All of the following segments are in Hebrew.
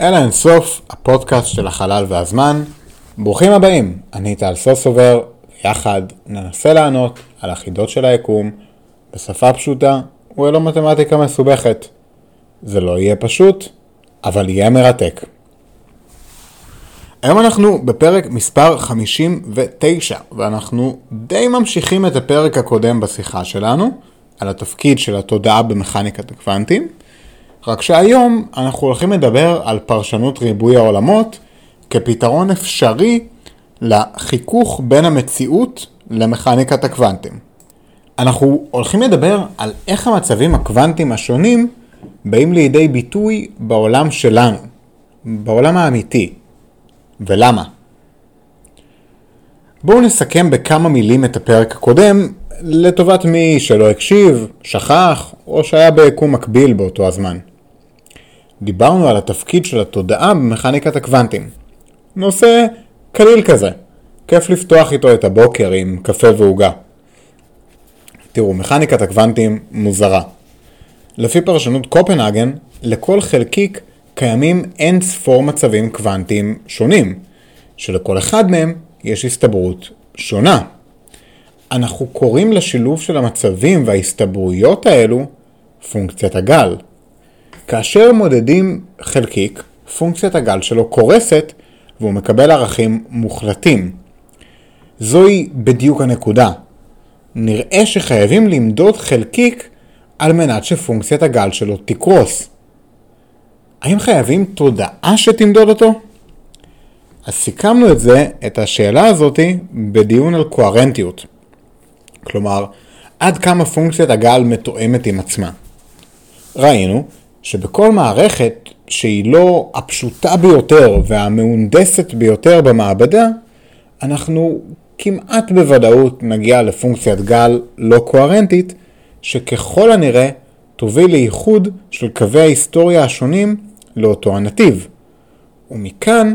אל האינסוף, הפודקאסט של החלל והזמן. ברוכים הבאים, אני טל סוסובר, ויחד ננסה לענות על החידות של היקום בשפה פשוטה וללא מתמטיקה מסובכת. זה לא יהיה פשוט, אבל יהיה מרתק. היום אנחנו בפרק מספר 59, ואנחנו די ממשיכים את הפרק הקודם בשיחה שלנו, על התפקיד של התודעה במכניקת הקוונטים. רק שהיום אנחנו הולכים לדבר על פרשנות ריבוי העולמות כפתרון אפשרי לחיכוך בין המציאות למכניקת הקוונטים. אנחנו הולכים לדבר על איך המצבים הקוונטיים השונים באים לידי ביטוי בעולם שלנו, בעולם האמיתי, ולמה. בואו נסכם בכמה מילים את הפרק הקודם, לטובת מי שלא הקשיב, שכח, או שהיה ביקום מקביל באותו הזמן. דיברנו על התפקיד של התודעה במכניקת הקוונטים. נושא קליל כזה. כיף לפתוח איתו את הבוקר עם קפה ועוגה. תראו, מכניקת הקוונטים מוזרה. לפי פרשנות קופנהגן, לכל חלקיק קיימים אין ספור מצבים קוונטיים שונים, שלכל אחד מהם יש הסתברות שונה. אנחנו קוראים לשילוב של המצבים וההסתברויות האלו פונקציית הגל. כאשר מודדים חלקיק, פונקציית הגל שלו קורסת והוא מקבל ערכים מוחלטים. זוהי בדיוק הנקודה. נראה שחייבים למדוד חלקיק על מנת שפונקציית הגל שלו תקרוס. האם חייבים תודעה שתמדוד אותו? אז סיכמנו את זה, את השאלה הזאתי, בדיון על קוהרנטיות. כלומר, עד כמה פונקציית הגל מתואמת עם עצמה. ראינו שבכל מערכת שהיא לא הפשוטה ביותר והמהונדסת ביותר במעבדה, אנחנו כמעט בוודאות נגיע לפונקציית גל לא קוהרנטית, שככל הנראה תוביל לאיחוד של קווי ההיסטוריה השונים לאותו הנתיב. ומכאן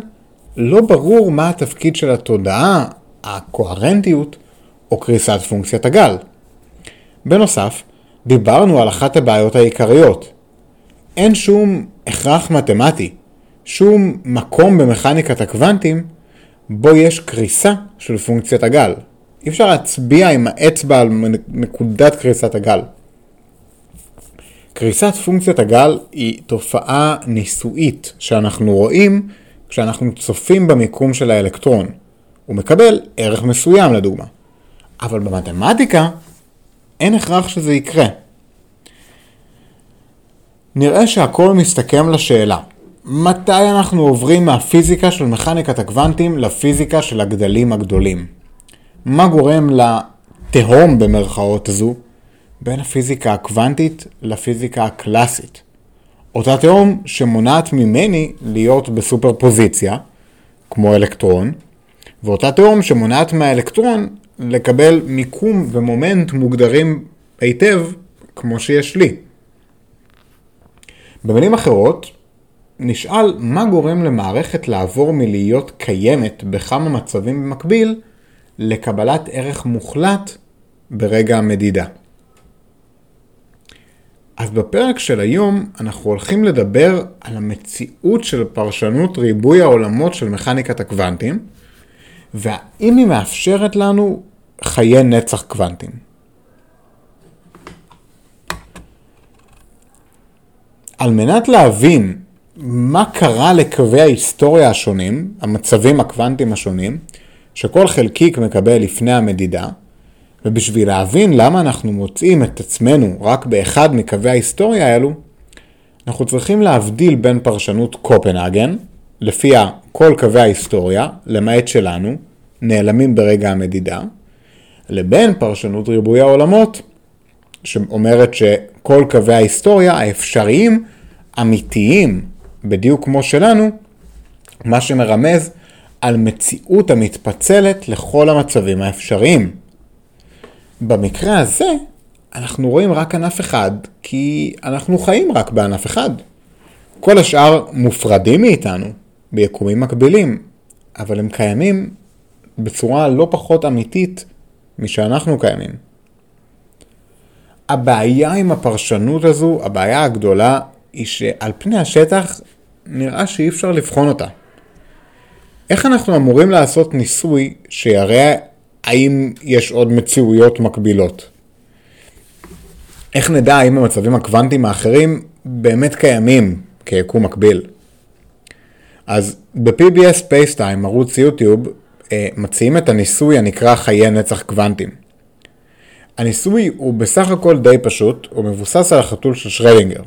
לא ברור מה התפקיד של התודעה, הקוהרנטיות, או קריסת פונקציית הגל. בנוסף, דיברנו על אחת הבעיות העיקריות, אין שום הכרח מתמטי, שום מקום במכניקת הקוונטים בו יש קריסה של פונקציית הגל. אי אפשר להצביע עם האצבע על נקודת קריסת הגל. קריסת פונקציית הגל היא תופעה ניסויית שאנחנו רואים כשאנחנו צופים במיקום של האלקטרון. הוא מקבל ערך מסוים לדוגמה. אבל במתמטיקה אין הכרח שזה יקרה. נראה שהכל מסתכם לשאלה, מתי אנחנו עוברים מהפיזיקה של מכניקת הקוונטים לפיזיקה של הגדלים הגדולים? מה גורם לתהום במרכאות הזו בין הפיזיקה הקוונטית לפיזיקה הקלאסית? אותה תהום שמונעת ממני להיות בסופר פוזיציה, כמו אלקטרון, ואותה תהום שמונעת מהאלקטרון לקבל מיקום ומומנט מוגדרים היטב כמו שיש לי. במילים אחרות, נשאל מה גורם למערכת לעבור מלהיות קיימת בכמה מצבים במקביל לקבלת ערך מוחלט ברגע המדידה. אז בפרק של היום אנחנו הולכים לדבר על המציאות של פרשנות ריבוי העולמות של מכניקת הקוונטים, והאם היא מאפשרת לנו חיי נצח קוונטיים. על מנת להבין מה קרה לקווי ההיסטוריה השונים, המצבים הקוונטיים השונים, שכל חלקיק מקבל לפני המדידה, ובשביל להבין למה אנחנו מוצאים את עצמנו רק באחד מקווי ההיסטוריה האלו, אנחנו צריכים להבדיל בין פרשנות קופנהגן, לפיה כל קווי ההיסטוריה, למעט שלנו, נעלמים ברגע המדידה, לבין פרשנות ריבוי העולמות, שאומרת שכל קווי ההיסטוריה האפשריים אמיתיים, בדיוק כמו שלנו, מה שמרמז על מציאות המתפצלת לכל המצבים האפשריים. במקרה הזה, אנחנו רואים רק ענף אחד, כי אנחנו חיים רק בענף אחד. כל השאר מופרדים מאיתנו, ביקומים מקבילים, אבל הם קיימים בצורה לא פחות אמיתית משאנחנו קיימים. הבעיה עם הפרשנות הזו, הבעיה הגדולה, היא שעל פני השטח נראה שאי אפשר לבחון אותה. איך אנחנו אמורים לעשות ניסוי שיראה האם יש עוד מציאויות מקבילות? איך נדע האם המצבים הקוונטיים האחרים באמת קיימים כיקום מקביל? אז ב-PBS Spacetime, ערוץ יוטיוב, אה, מציעים את הניסוי הנקרא חיי נצח קוונטיים. הניסוי הוא בסך הכל די פשוט, הוא מבוסס על החתול של שרדינגר.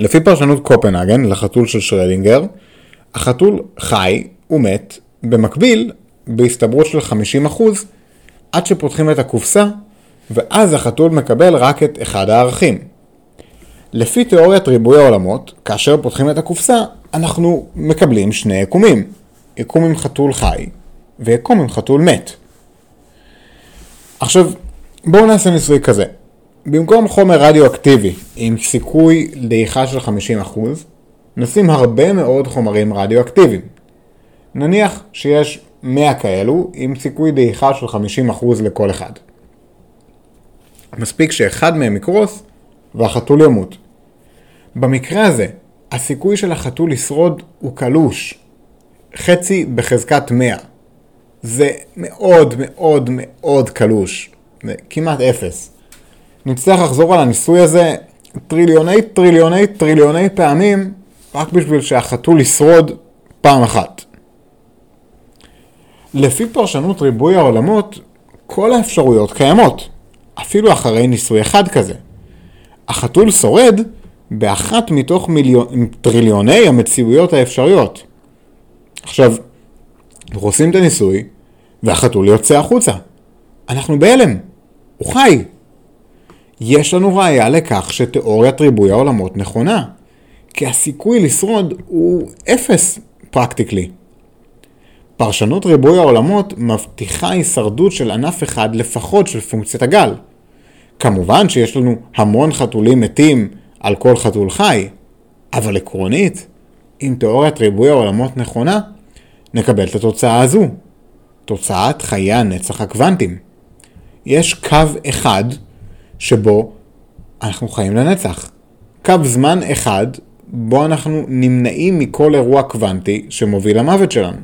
לפי פרשנות קופנהגן לחתול של שרדינגר, החתול חי ומת במקביל בהסתברות של 50% עד שפותחים את הקופסה ואז החתול מקבל רק את אחד הערכים. לפי תיאוריית ריבוי העולמות, כאשר פותחים את הקופסה, אנחנו מקבלים שני יקומים. יקום עם חתול חי ויקום עם חתול מת. עכשיו, בואו נעשה ניסוי כזה. במקום חומר רדיואקטיבי עם סיכוי דעיכה של 50%, נשים הרבה מאוד חומרים רדיואקטיביים. נניח שיש 100 כאלו עם סיכוי דעיכה של 50% לכל אחד. מספיק שאחד מהם יקרוס והחתול ימות. במקרה הזה, הסיכוי של החתול לשרוד הוא קלוש. חצי בחזקת 100. זה מאוד מאוד מאוד קלוש. זה כמעט אפס. נצטרך לחזור על הניסוי הזה טריליוני טריליוני טריליוני פעמים רק בשביל שהחתול ישרוד פעם אחת. לפי פרשנות ריבוי העולמות, כל האפשרויות קיימות, אפילו אחרי ניסוי אחד כזה. החתול שורד באחת מתוך מיליון, טריליוני המציאויות האפשריות. עכשיו, אנחנו עושים את הניסוי, והחתול יוצא החוצה. אנחנו בהלם. הוא חי. יש לנו ראיה לכך שתיאוריית ריבוי העולמות נכונה, כי הסיכוי לשרוד הוא אפס פרקטיקלי. פרשנות ריבוי העולמות מבטיחה הישרדות של ענף אחד לפחות של פונקציית הגל. כמובן שיש לנו המון חתולים מתים על כל חתול חי, אבל עקרונית, אם תיאוריית ריבוי העולמות נכונה, נקבל את התוצאה הזו, תוצאת חיי הנצח הקוונטיים. יש קו אחד שבו אנחנו חיים לנצח. קו זמן אחד בו אנחנו נמנעים מכל אירוע קוונטי שמוביל למוות שלנו.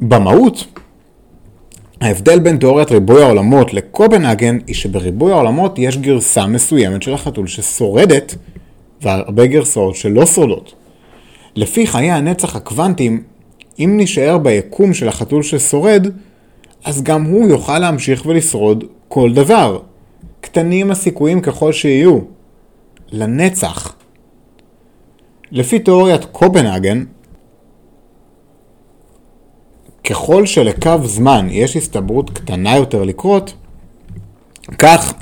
במהות, ההבדל בין תיאוריית ריבוי העולמות לקופנהגן היא שבריבוי העולמות יש גרסה מסוימת של החתול ששורדת והרבה גרסאות שלא שורדות. לפי חיי הנצח הקוונטיים, אם נשאר ביקום של החתול ששורד, אז גם הוא יוכל להמשיך ולשרוד כל דבר. קטנים הסיכויים ככל שיהיו. לנצח. לפי תיאוריית קופנהגן, ככל שלקו זמן יש הסתברות קטנה יותר לקרות, כך,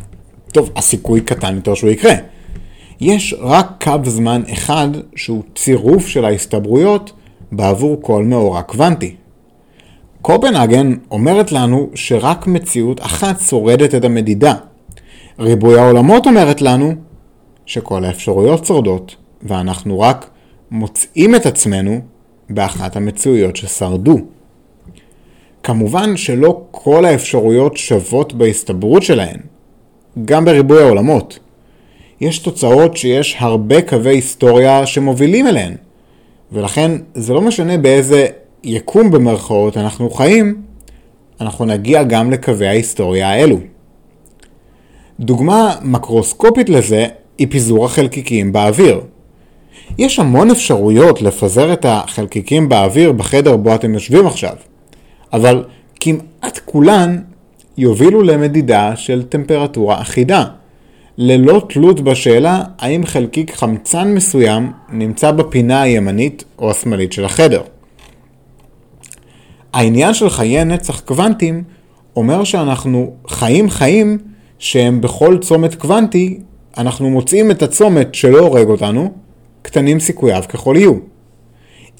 טוב, הסיכוי קטן יותר שהוא יקרה. יש רק קו זמן אחד שהוא צירוף של ההסתברויות בעבור כל מאורע קוונטי. קופנהגן אומרת לנו שרק מציאות אחת שורדת את המדידה. ריבוי העולמות אומרת לנו שכל האפשרויות שורדות, ואנחנו רק מוצאים את עצמנו באחת המציאויות ששרדו. כמובן שלא כל האפשרויות שוות בהסתברות שלהן, גם בריבוי העולמות. יש תוצאות שיש הרבה קווי היסטוריה שמובילים אליהן, ולכן זה לא משנה באיזה יקום במרכאות אנחנו חיים, אנחנו נגיע גם לקווי ההיסטוריה האלו. דוגמה מקרוסקופית לזה היא פיזור החלקיקים באוויר. יש המון אפשרויות לפזר את החלקיקים באוויר בחדר בו אתם יושבים עכשיו, אבל כמעט כולן יובילו למדידה של טמפרטורה אחידה, ללא תלות בשאלה האם חלקיק חמצן מסוים נמצא בפינה הימנית או השמאלית של החדר. העניין של חיי נצח קוונטיים אומר שאנחנו חיים חיים שהם בכל צומת קוונטי, אנחנו מוצאים את הצומת שלא הורג אותנו, קטנים סיכוייו ככל יהיו.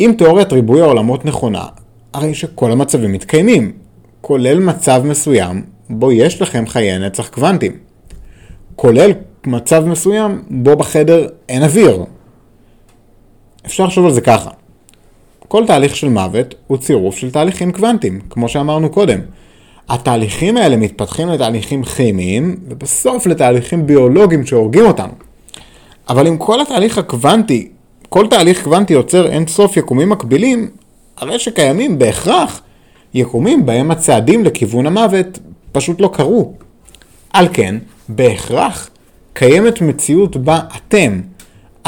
אם תיאוריית ריבוי העולמות נכונה, הרי שכל המצבים מתקיימים, כולל מצב מסוים בו יש לכם חיי נצח קוונטיים. כולל מצב מסוים בו בחדר אין אוויר. אפשר לחשוב על זה ככה. כל תהליך של מוות הוא צירוף של תהליכים קוונטיים, כמו שאמרנו קודם. התהליכים האלה מתפתחים לתהליכים כימיים, ובסוף לתהליכים ביולוגיים שהורגים אותנו. אבל אם כל התהליך הקוונטי, כל תהליך קוונטי יוצר אין סוף יקומים מקבילים, הרי שקיימים בהכרח יקומים בהם הצעדים לכיוון המוות פשוט לא קרו. על כן, בהכרח קיימת מציאות בה אתם,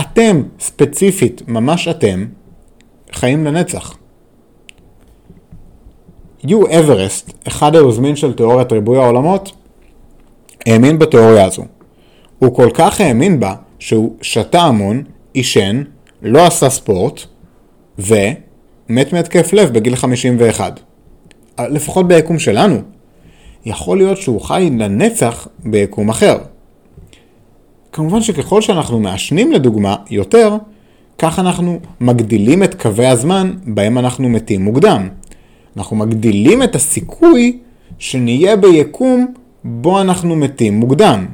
אתם ספציפית, ממש אתם, חיים לנצח. יו אברסט, אחד היוזמים של תיאוריית ריבוי העולמות, האמין בתיאוריה הזו. הוא כל כך האמין בה, שהוא שתה המון, עישן, לא עשה ספורט, ומת מהתקף לב בגיל 51. לפחות ביקום שלנו. יכול להיות שהוא חי לנצח ביקום אחר. כמובן שככל שאנחנו מעשנים לדוגמה יותר, כך אנחנו מגדילים את קווי הזמן בהם אנחנו מתים מוקדם. אנחנו מגדילים את הסיכוי שנהיה ביקום בו אנחנו מתים מוקדם.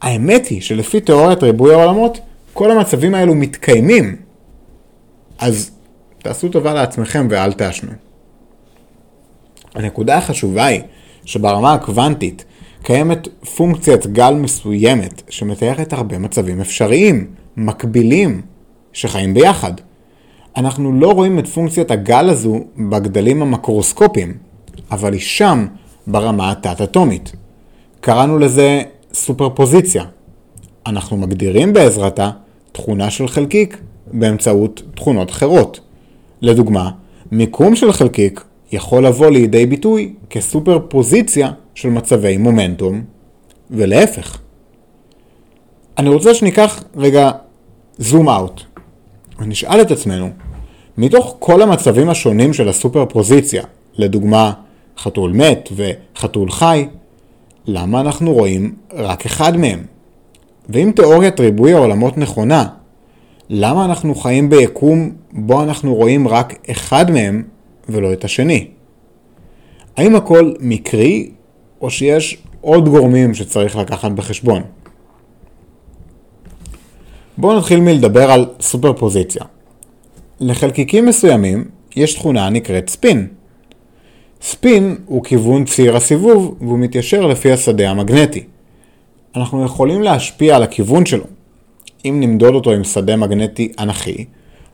האמת היא שלפי תיאוריית ריבוי העולמות, כל המצבים האלו מתקיימים. אז תעשו טובה לעצמכם ואל תעשנו. הנקודה החשובה היא שברמה הקוונטית קיימת פונקציית גל מסוימת שמתארת הרבה מצבים אפשריים, מקבילים, שחיים ביחד. אנחנו לא רואים את פונקציית הגל הזו בגדלים המקרוסקופיים, אבל היא שם ברמה התת-אטומית. קראנו לזה סופרפוזיציה. אנחנו מגדירים בעזרתה תכונה של חלקיק באמצעות תכונות אחרות. לדוגמה, מיקום של חלקיק יכול לבוא לידי ביטוי כסופרפוזיציה של מצבי מומנטום, ולהפך. אני רוצה שניקח רגע זום אאוט, ונשאל את עצמנו, מתוך כל המצבים השונים של הסופרפוזיציה, לדוגמה חתול מת וחתול חי, למה אנחנו רואים רק אחד מהם? ואם תיאוריית ריבוי העולמות נכונה, למה אנחנו חיים ביקום בו אנחנו רואים רק אחד מהם ולא את השני? האם הכל מקרי, או שיש עוד גורמים שצריך לקחת בחשבון? בואו נתחיל מלדבר על סופרפוזיציה. לחלקיקים מסוימים יש תכונה הנקראת ספין. ספין הוא כיוון ציר הסיבוב והוא מתיישר לפי השדה המגנטי. אנחנו יכולים להשפיע על הכיוון שלו. אם נמדוד אותו עם שדה מגנטי אנכי,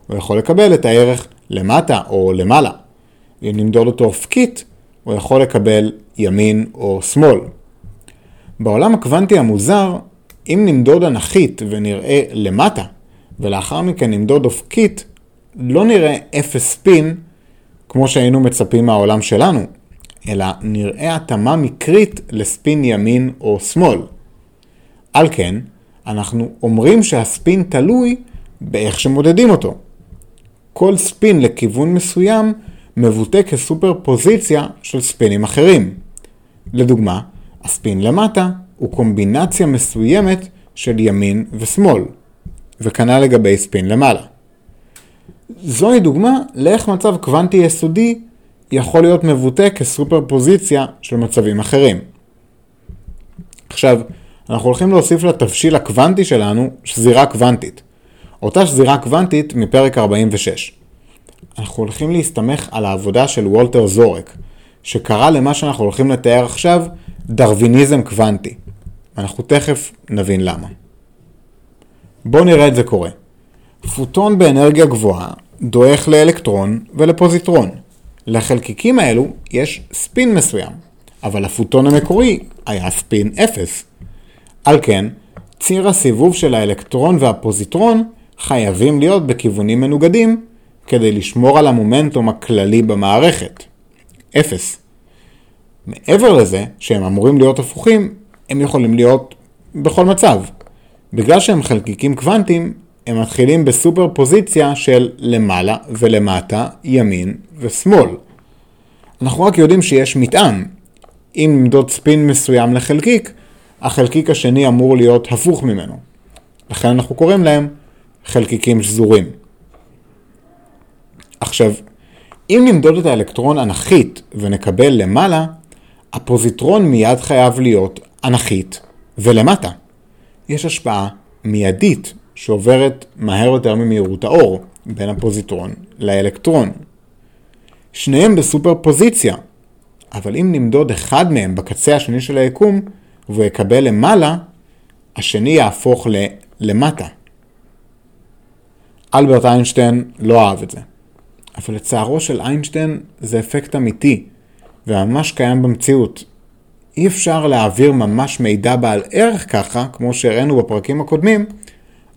הוא יכול לקבל את הערך למטה או למעלה. אם נמדוד אותו אופקית, הוא יכול לקבל ימין או שמאל. בעולם הקוונטי המוזר, אם נמדוד אנכית ונראה למטה, ולאחר מכן נמדוד אופקית, לא נראה אפס ספין, כמו שהיינו מצפים מהעולם שלנו, אלא נראה התאמה מקרית לספין ימין או שמאל. על כן, אנחנו אומרים שהספין תלוי באיך שמודדים אותו. כל ספין לכיוון מסוים מבוטא כסופר פוזיציה של ספינים אחרים. לדוגמה, הספין למטה הוא קומבינציה מסוימת של ימין ושמאל, וכנ"ל לגבי ספין למעלה. זוהי דוגמה לאיך מצב קוונטי יסודי יכול להיות מבוטא כסופר פוזיציה של מצבים אחרים. עכשיו, אנחנו הולכים להוסיף לתבשיל הקוונטי שלנו שזירה קוונטית. אותה שזירה קוונטית מפרק 46. אנחנו הולכים להסתמך על העבודה של וולטר זורק, שקרא למה שאנחנו הולכים לתאר עכשיו דרוויניזם קוונטי. אנחנו תכף נבין למה. בואו נראה את זה קורה. פוטון באנרגיה גבוהה דועך לאלקטרון ולפוזיטרון. לחלקיקים האלו יש ספין מסוים, אבל הפוטון המקורי היה ספין 0. על כן, ציר הסיבוב של האלקטרון והפוזיטרון חייבים להיות בכיוונים מנוגדים כדי לשמור על המומנטום הכללי במערכת. 0. מעבר לזה, שהם אמורים להיות הפוכים, הם יכולים להיות בכל מצב. בגלל שהם חלקיקים קוונטיים, הם מתחילים בסופר פוזיציה של למעלה ולמטה, ימין ושמאל. אנחנו רק יודעים שיש מטען. אם נמדוד ספין מסוים לחלקיק, החלקיק השני אמור להיות הפוך ממנו. לכן אנחנו קוראים להם חלקיקים שזורים. עכשיו, אם נמדוד את האלקטרון אנכית ונקבל למעלה, הפוזיטרון מיד חייב להיות אנכית ולמטה. יש השפעה מיידית שעוברת מהר יותר ממהירות האור בין הפוזיטרון לאלקטרון. שניהם בסופר פוזיציה, אבל אם נמדוד אחד מהם בקצה השני של היקום והוא יקבל למעלה, השני יהפוך למטה. אלברט איינשטיין לא אהב את זה. אבל לצערו של איינשטיין זה אפקט אמיתי, וממש קיים במציאות. אי אפשר להעביר ממש מידע בעל ערך ככה, כמו שהראינו בפרקים הקודמים,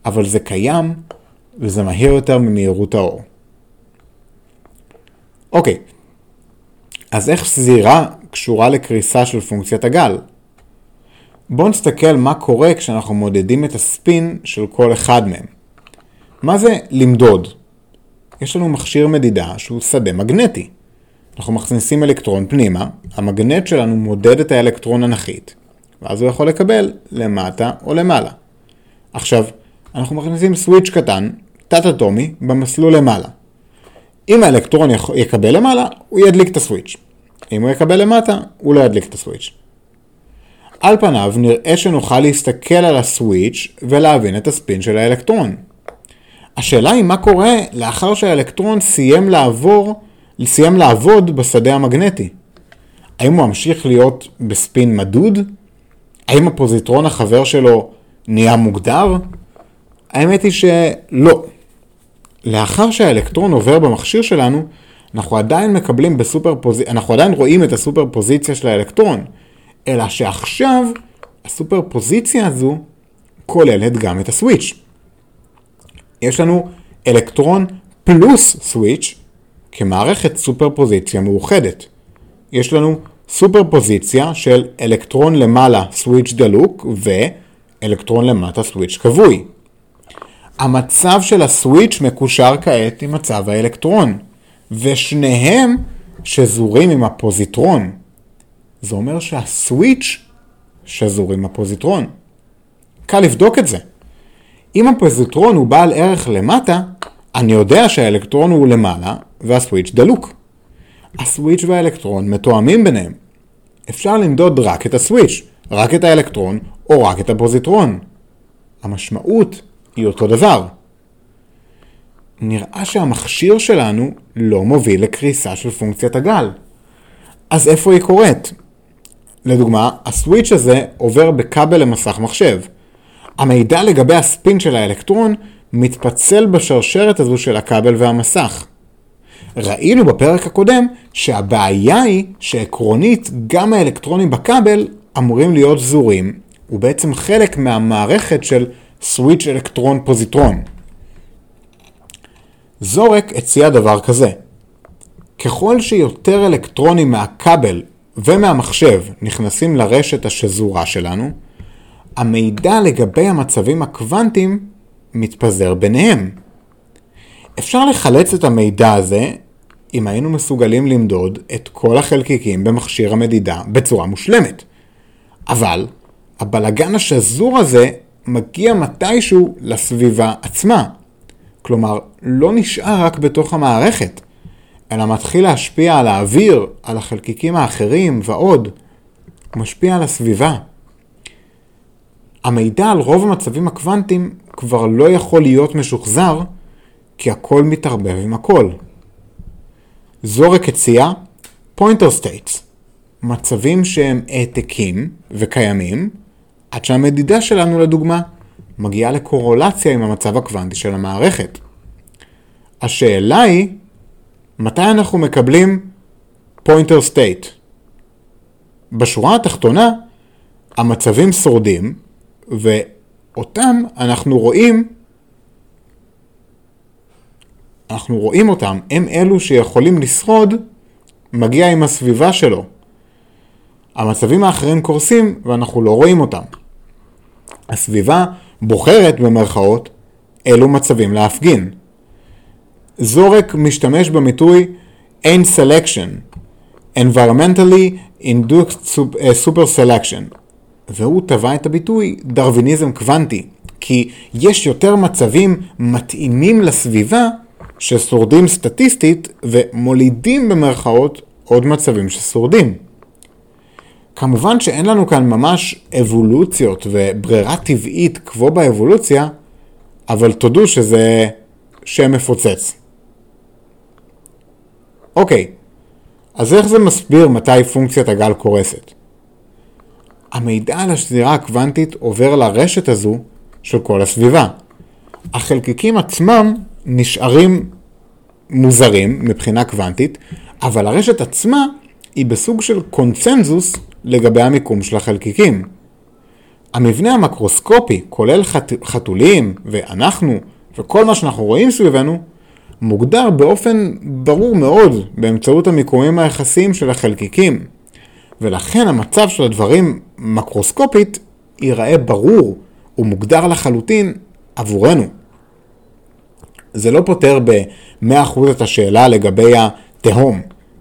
אבל זה קיים, וזה מהיר יותר ממהירות האור. אוקיי, אז איך סזירה קשורה לקריסה של פונקציית הגל? בואו נסתכל מה קורה כשאנחנו מודדים את הספין של כל אחד מהם. מה זה למדוד? יש לנו מכשיר מדידה שהוא שדה מגנטי. אנחנו מכניסים אלקטרון פנימה, המגנט שלנו מודד את האלקטרון הנחית, ואז הוא יכול לקבל למטה או למעלה. עכשיו, אנחנו מכניסים סוויץ' קטן, תת-אטומי, במסלול למעלה. אם האלקטרון יקבל למעלה, הוא ידליק את הסוויץ'. אם הוא יקבל למטה, הוא לא ידליק את הסוויץ'. על פניו נראה שנוכל להסתכל על הסוויץ' ולהבין את הספין של האלקטרון. השאלה היא מה קורה לאחר שהאלקטרון סיים לעבור, סיים לעבוד בשדה המגנטי. האם הוא ממשיך להיות בספין מדוד? האם הפוזיטרון החבר שלו נהיה מוגדר? האמת היא שלא. לאחר שהאלקטרון עובר במכשיר שלנו, אנחנו עדיין מקבלים בסופר פוזיציה, אנחנו עדיין רואים את הסופר פוזיציה של האלקטרון, אלא שעכשיו הסופר פוזיציה הזו כוללת גם את הסוויץ'. יש לנו אלקטרון פלוס סוויץ' כמערכת סופר פוזיציה מאוחדת. יש לנו סופר פוזיציה של אלקטרון למעלה סוויץ' דלוק ואלקטרון למטה סוויץ' כבוי. המצב של הסוויץ' מקושר כעת עם מצב האלקטרון, ושניהם שזורים עם הפוזיטרון. זה אומר שהסוויץ' שזור עם הפוזיטרון. קל לבדוק את זה. אם הפוזיטרון הוא בעל ערך למטה, אני יודע שהאלקטרון הוא למעלה והסוויץ' דלוק. הסוויץ' והאלקטרון מתואמים ביניהם. אפשר למדוד רק את הסוויץ', רק את האלקטרון או רק את הפוזיטרון. המשמעות היא אותו דבר. נראה שהמכשיר שלנו לא מוביל לקריסה של פונקציית הגל. אז איפה היא קורית? לדוגמה, הסוויץ' הזה עובר בכבל למסך מחשב. המידע לגבי הספין של האלקטרון מתפצל בשרשרת הזו של הכבל והמסך. ראינו בפרק הקודם שהבעיה היא שעקרונית גם האלקטרונים בכבל אמורים להיות זורים, ובעצם חלק מהמערכת של סוויץ' אלקטרון פוזיטרון. זורק הציע דבר כזה. ככל שיותר אלקטרונים מהכבל ומהמחשב נכנסים לרשת השזורה שלנו, המידע לגבי המצבים הקוונטיים מתפזר ביניהם. אפשר לחלץ את המידע הזה אם היינו מסוגלים למדוד את כל החלקיקים במכשיר המדידה בצורה מושלמת. אבל הבלגן השזור הזה מגיע מתישהו לסביבה עצמה. כלומר, לא נשאר רק בתוך המערכת, אלא מתחיל להשפיע על האוויר, על החלקיקים האחרים ועוד. הוא משפיע על הסביבה. המידע על רוב המצבים הקוונטיים כבר לא יכול להיות משוחזר, כי הכל מתערבב עם הכל. זורק הציע pointer states, מצבים שהם העתקים וקיימים, עד שהמדידה שלנו לדוגמה מגיעה לקורלציה עם המצב הקוונטי של המערכת. השאלה היא, מתי אנחנו מקבלים pointer state? בשורה התחתונה, המצבים שורדים, ואותם אנחנו רואים, אנחנו רואים אותם, הם אלו שיכולים לשרוד, מגיע עם הסביבה שלו. המצבים האחרים קורסים ואנחנו לא רואים אותם. הסביבה בוחרת במרכאות אילו מצבים להפגין. זורק משתמש במיתוי אין selection, environmentally induced אה, super selection, והוא טבע את הביטוי דרוויניזם קוונטי, כי יש יותר מצבים מתאימים לסביבה ששורדים סטטיסטית ומולידים במרכאות עוד מצבים ששורדים. כמובן שאין לנו כאן ממש אבולוציות וברירה טבעית כמו באבולוציה, אבל תודו שזה שם מפוצץ. אוקיי, אז איך זה מסביר מתי פונקציית הגל קורסת? המידע על השזירה הקוונטית עובר לרשת הזו של כל הסביבה. החלקיקים עצמם נשארים מוזרים מבחינה קוונטית, אבל הרשת עצמה היא בסוג של קונצנזוס לגבי המיקום של החלקיקים. המבנה המקרוסקופי, כולל חת... חתולים ואנחנו וכל מה שאנחנו רואים סביבנו, מוגדר באופן ברור מאוד באמצעות המיקומים היחסיים של החלקיקים. ולכן המצב של הדברים מקרוסקופית ייראה ברור ומוגדר לחלוטין עבורנו. זה לא פותר ב-100% את השאלה לגבי התהום,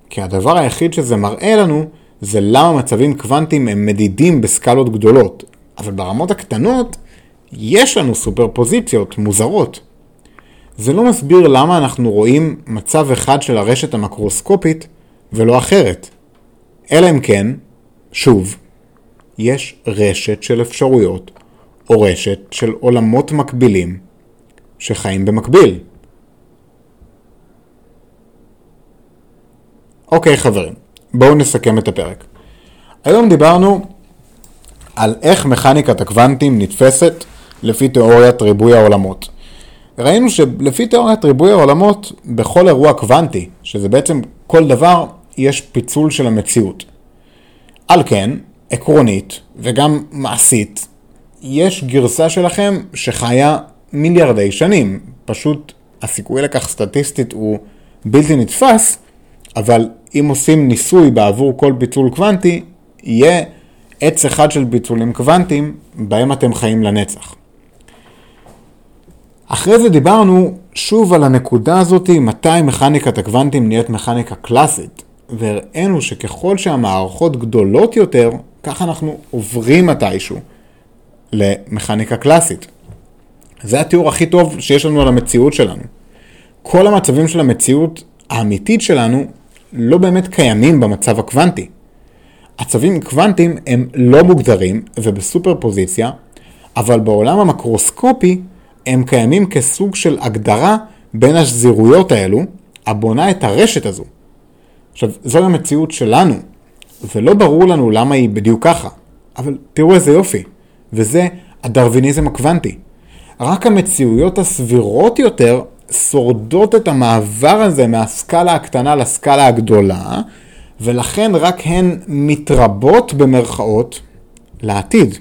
כי הדבר היחיד שזה מראה לנו זה למה מצבים קוונטיים הם מדידים בסקלות גדולות, אבל ברמות הקטנות יש לנו סופרפוזיציות מוזרות. זה לא מסביר למה אנחנו רואים מצב אחד של הרשת המקרוסקופית ולא אחרת. אלא אם כן, שוב, יש רשת של אפשרויות, או רשת של עולמות מקבילים, שחיים במקביל. אוקיי חברים, בואו נסכם את הפרק. היום דיברנו על איך מכניקת הקוונטים נתפסת לפי תיאוריית ריבוי העולמות. ראינו שלפי תיאוריית ריבוי העולמות, בכל אירוע קוונטי, שזה בעצם כל דבר, יש פיצול של המציאות. על כן, עקרונית וגם מעשית, יש גרסה שלכם שחיה מיליארדי שנים. פשוט הסיכוי לכך סטטיסטית הוא בלתי נתפס, אבל אם עושים ניסוי בעבור כל פיצול קוונטי, יהיה עץ אחד של פיצולים קוונטיים בהם אתם חיים לנצח. אחרי זה דיברנו שוב על הנקודה הזאת, מתי מכניקת הקוונטים נהיית מכניקה קלאסית, והראינו שככל שהמערכות גדולות יותר, כך אנחנו עוברים מתישהו למכניקה קלאסית. זה התיאור הכי טוב שיש לנו על המציאות שלנו. כל המצבים של המציאות האמיתית שלנו לא באמת קיימים במצב הקוונטי. עצבים קוונטיים הם לא מוגדרים ובסופר פוזיציה, אבל בעולם המקרוסקופי הם קיימים כסוג של הגדרה בין השזירויות האלו, הבונה את הרשת הזו. עכשיו, זו המציאות שלנו, ולא ברור לנו למה היא בדיוק ככה, אבל תראו איזה יופי, וזה הדרוויניזם הקוונטי. רק המציאויות הסבירות יותר שורדות את המעבר הזה מהסקאלה הקטנה לסקאלה הגדולה, ולכן רק הן מתרבות במרכאות לעתיד.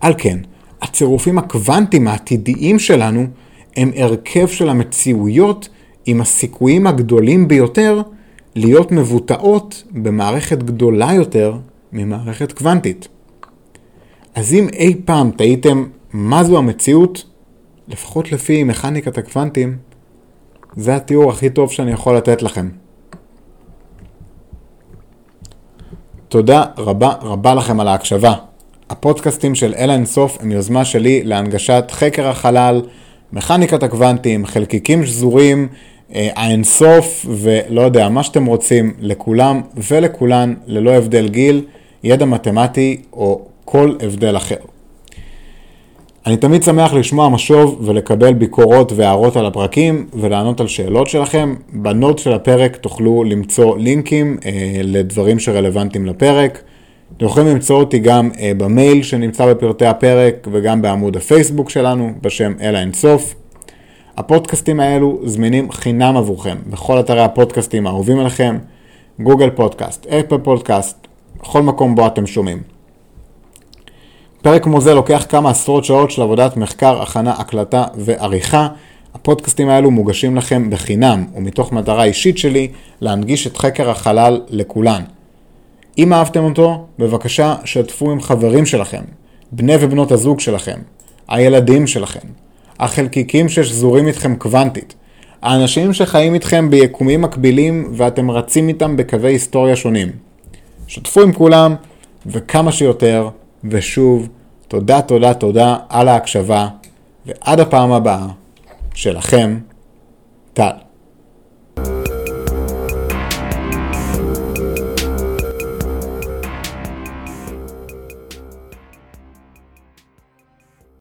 על כן, הצירופים הקוונטיים העתידיים שלנו הם הרכב של המציאויות עם הסיכויים הגדולים ביותר להיות מבוטאות במערכת גדולה יותר ממערכת קוונטית. אז אם אי פעם תהיתם מה זו המציאות, לפחות לפי מכניקת הקוונטים, זה התיאור הכי טוב שאני יכול לתת לכם. תודה רבה רבה לכם על ההקשבה. הפודקאסטים של אל האינסוף הם יוזמה שלי להנגשת חקר החלל, מכניקת הקוונטים, חלקיקים שזורים, אה, האינסוף ולא יודע, מה שאתם רוצים, לכולם ולכולן, ללא הבדל גיל, ידע מתמטי או כל הבדל אחר. אני תמיד שמח לשמוע משוב ולקבל ביקורות והערות על הפרקים ולענות על שאלות שלכם. בנוט של הפרק תוכלו למצוא לינקים אה, לדברים שרלוונטיים לפרק. אתם יכולים למצוא אותי גם אה, במייל שנמצא בפרטי הפרק וגם בעמוד הפייסבוק שלנו בשם אל האינסוף. הפודקאסטים האלו זמינים חינם עבורכם בכל אתרי הפודקאסטים האהובים עליכם, גוגל פודקאסט, אפל פודקאסט, בכל מקום בו אתם שומעים. פרק כמו זה לוקח כמה עשרות שעות של עבודת מחקר, הכנה, הקלטה ועריכה. הפודקאסטים האלו מוגשים לכם בחינם ומתוך מטרה אישית שלי להנגיש את חקר החלל לכולן. אם אהבתם אותו, בבקשה שתפו עם חברים שלכם, בני ובנות הזוג שלכם, הילדים שלכם, החלקיקים ששזורים איתכם קוונטית, האנשים שחיים איתכם ביקומים מקבילים ואתם רצים איתם בקווי היסטוריה שונים. שתפו עם כולם וכמה שיותר, ושוב, תודה, תודה, תודה על ההקשבה, ועד הפעם הבאה, שלכם, טל.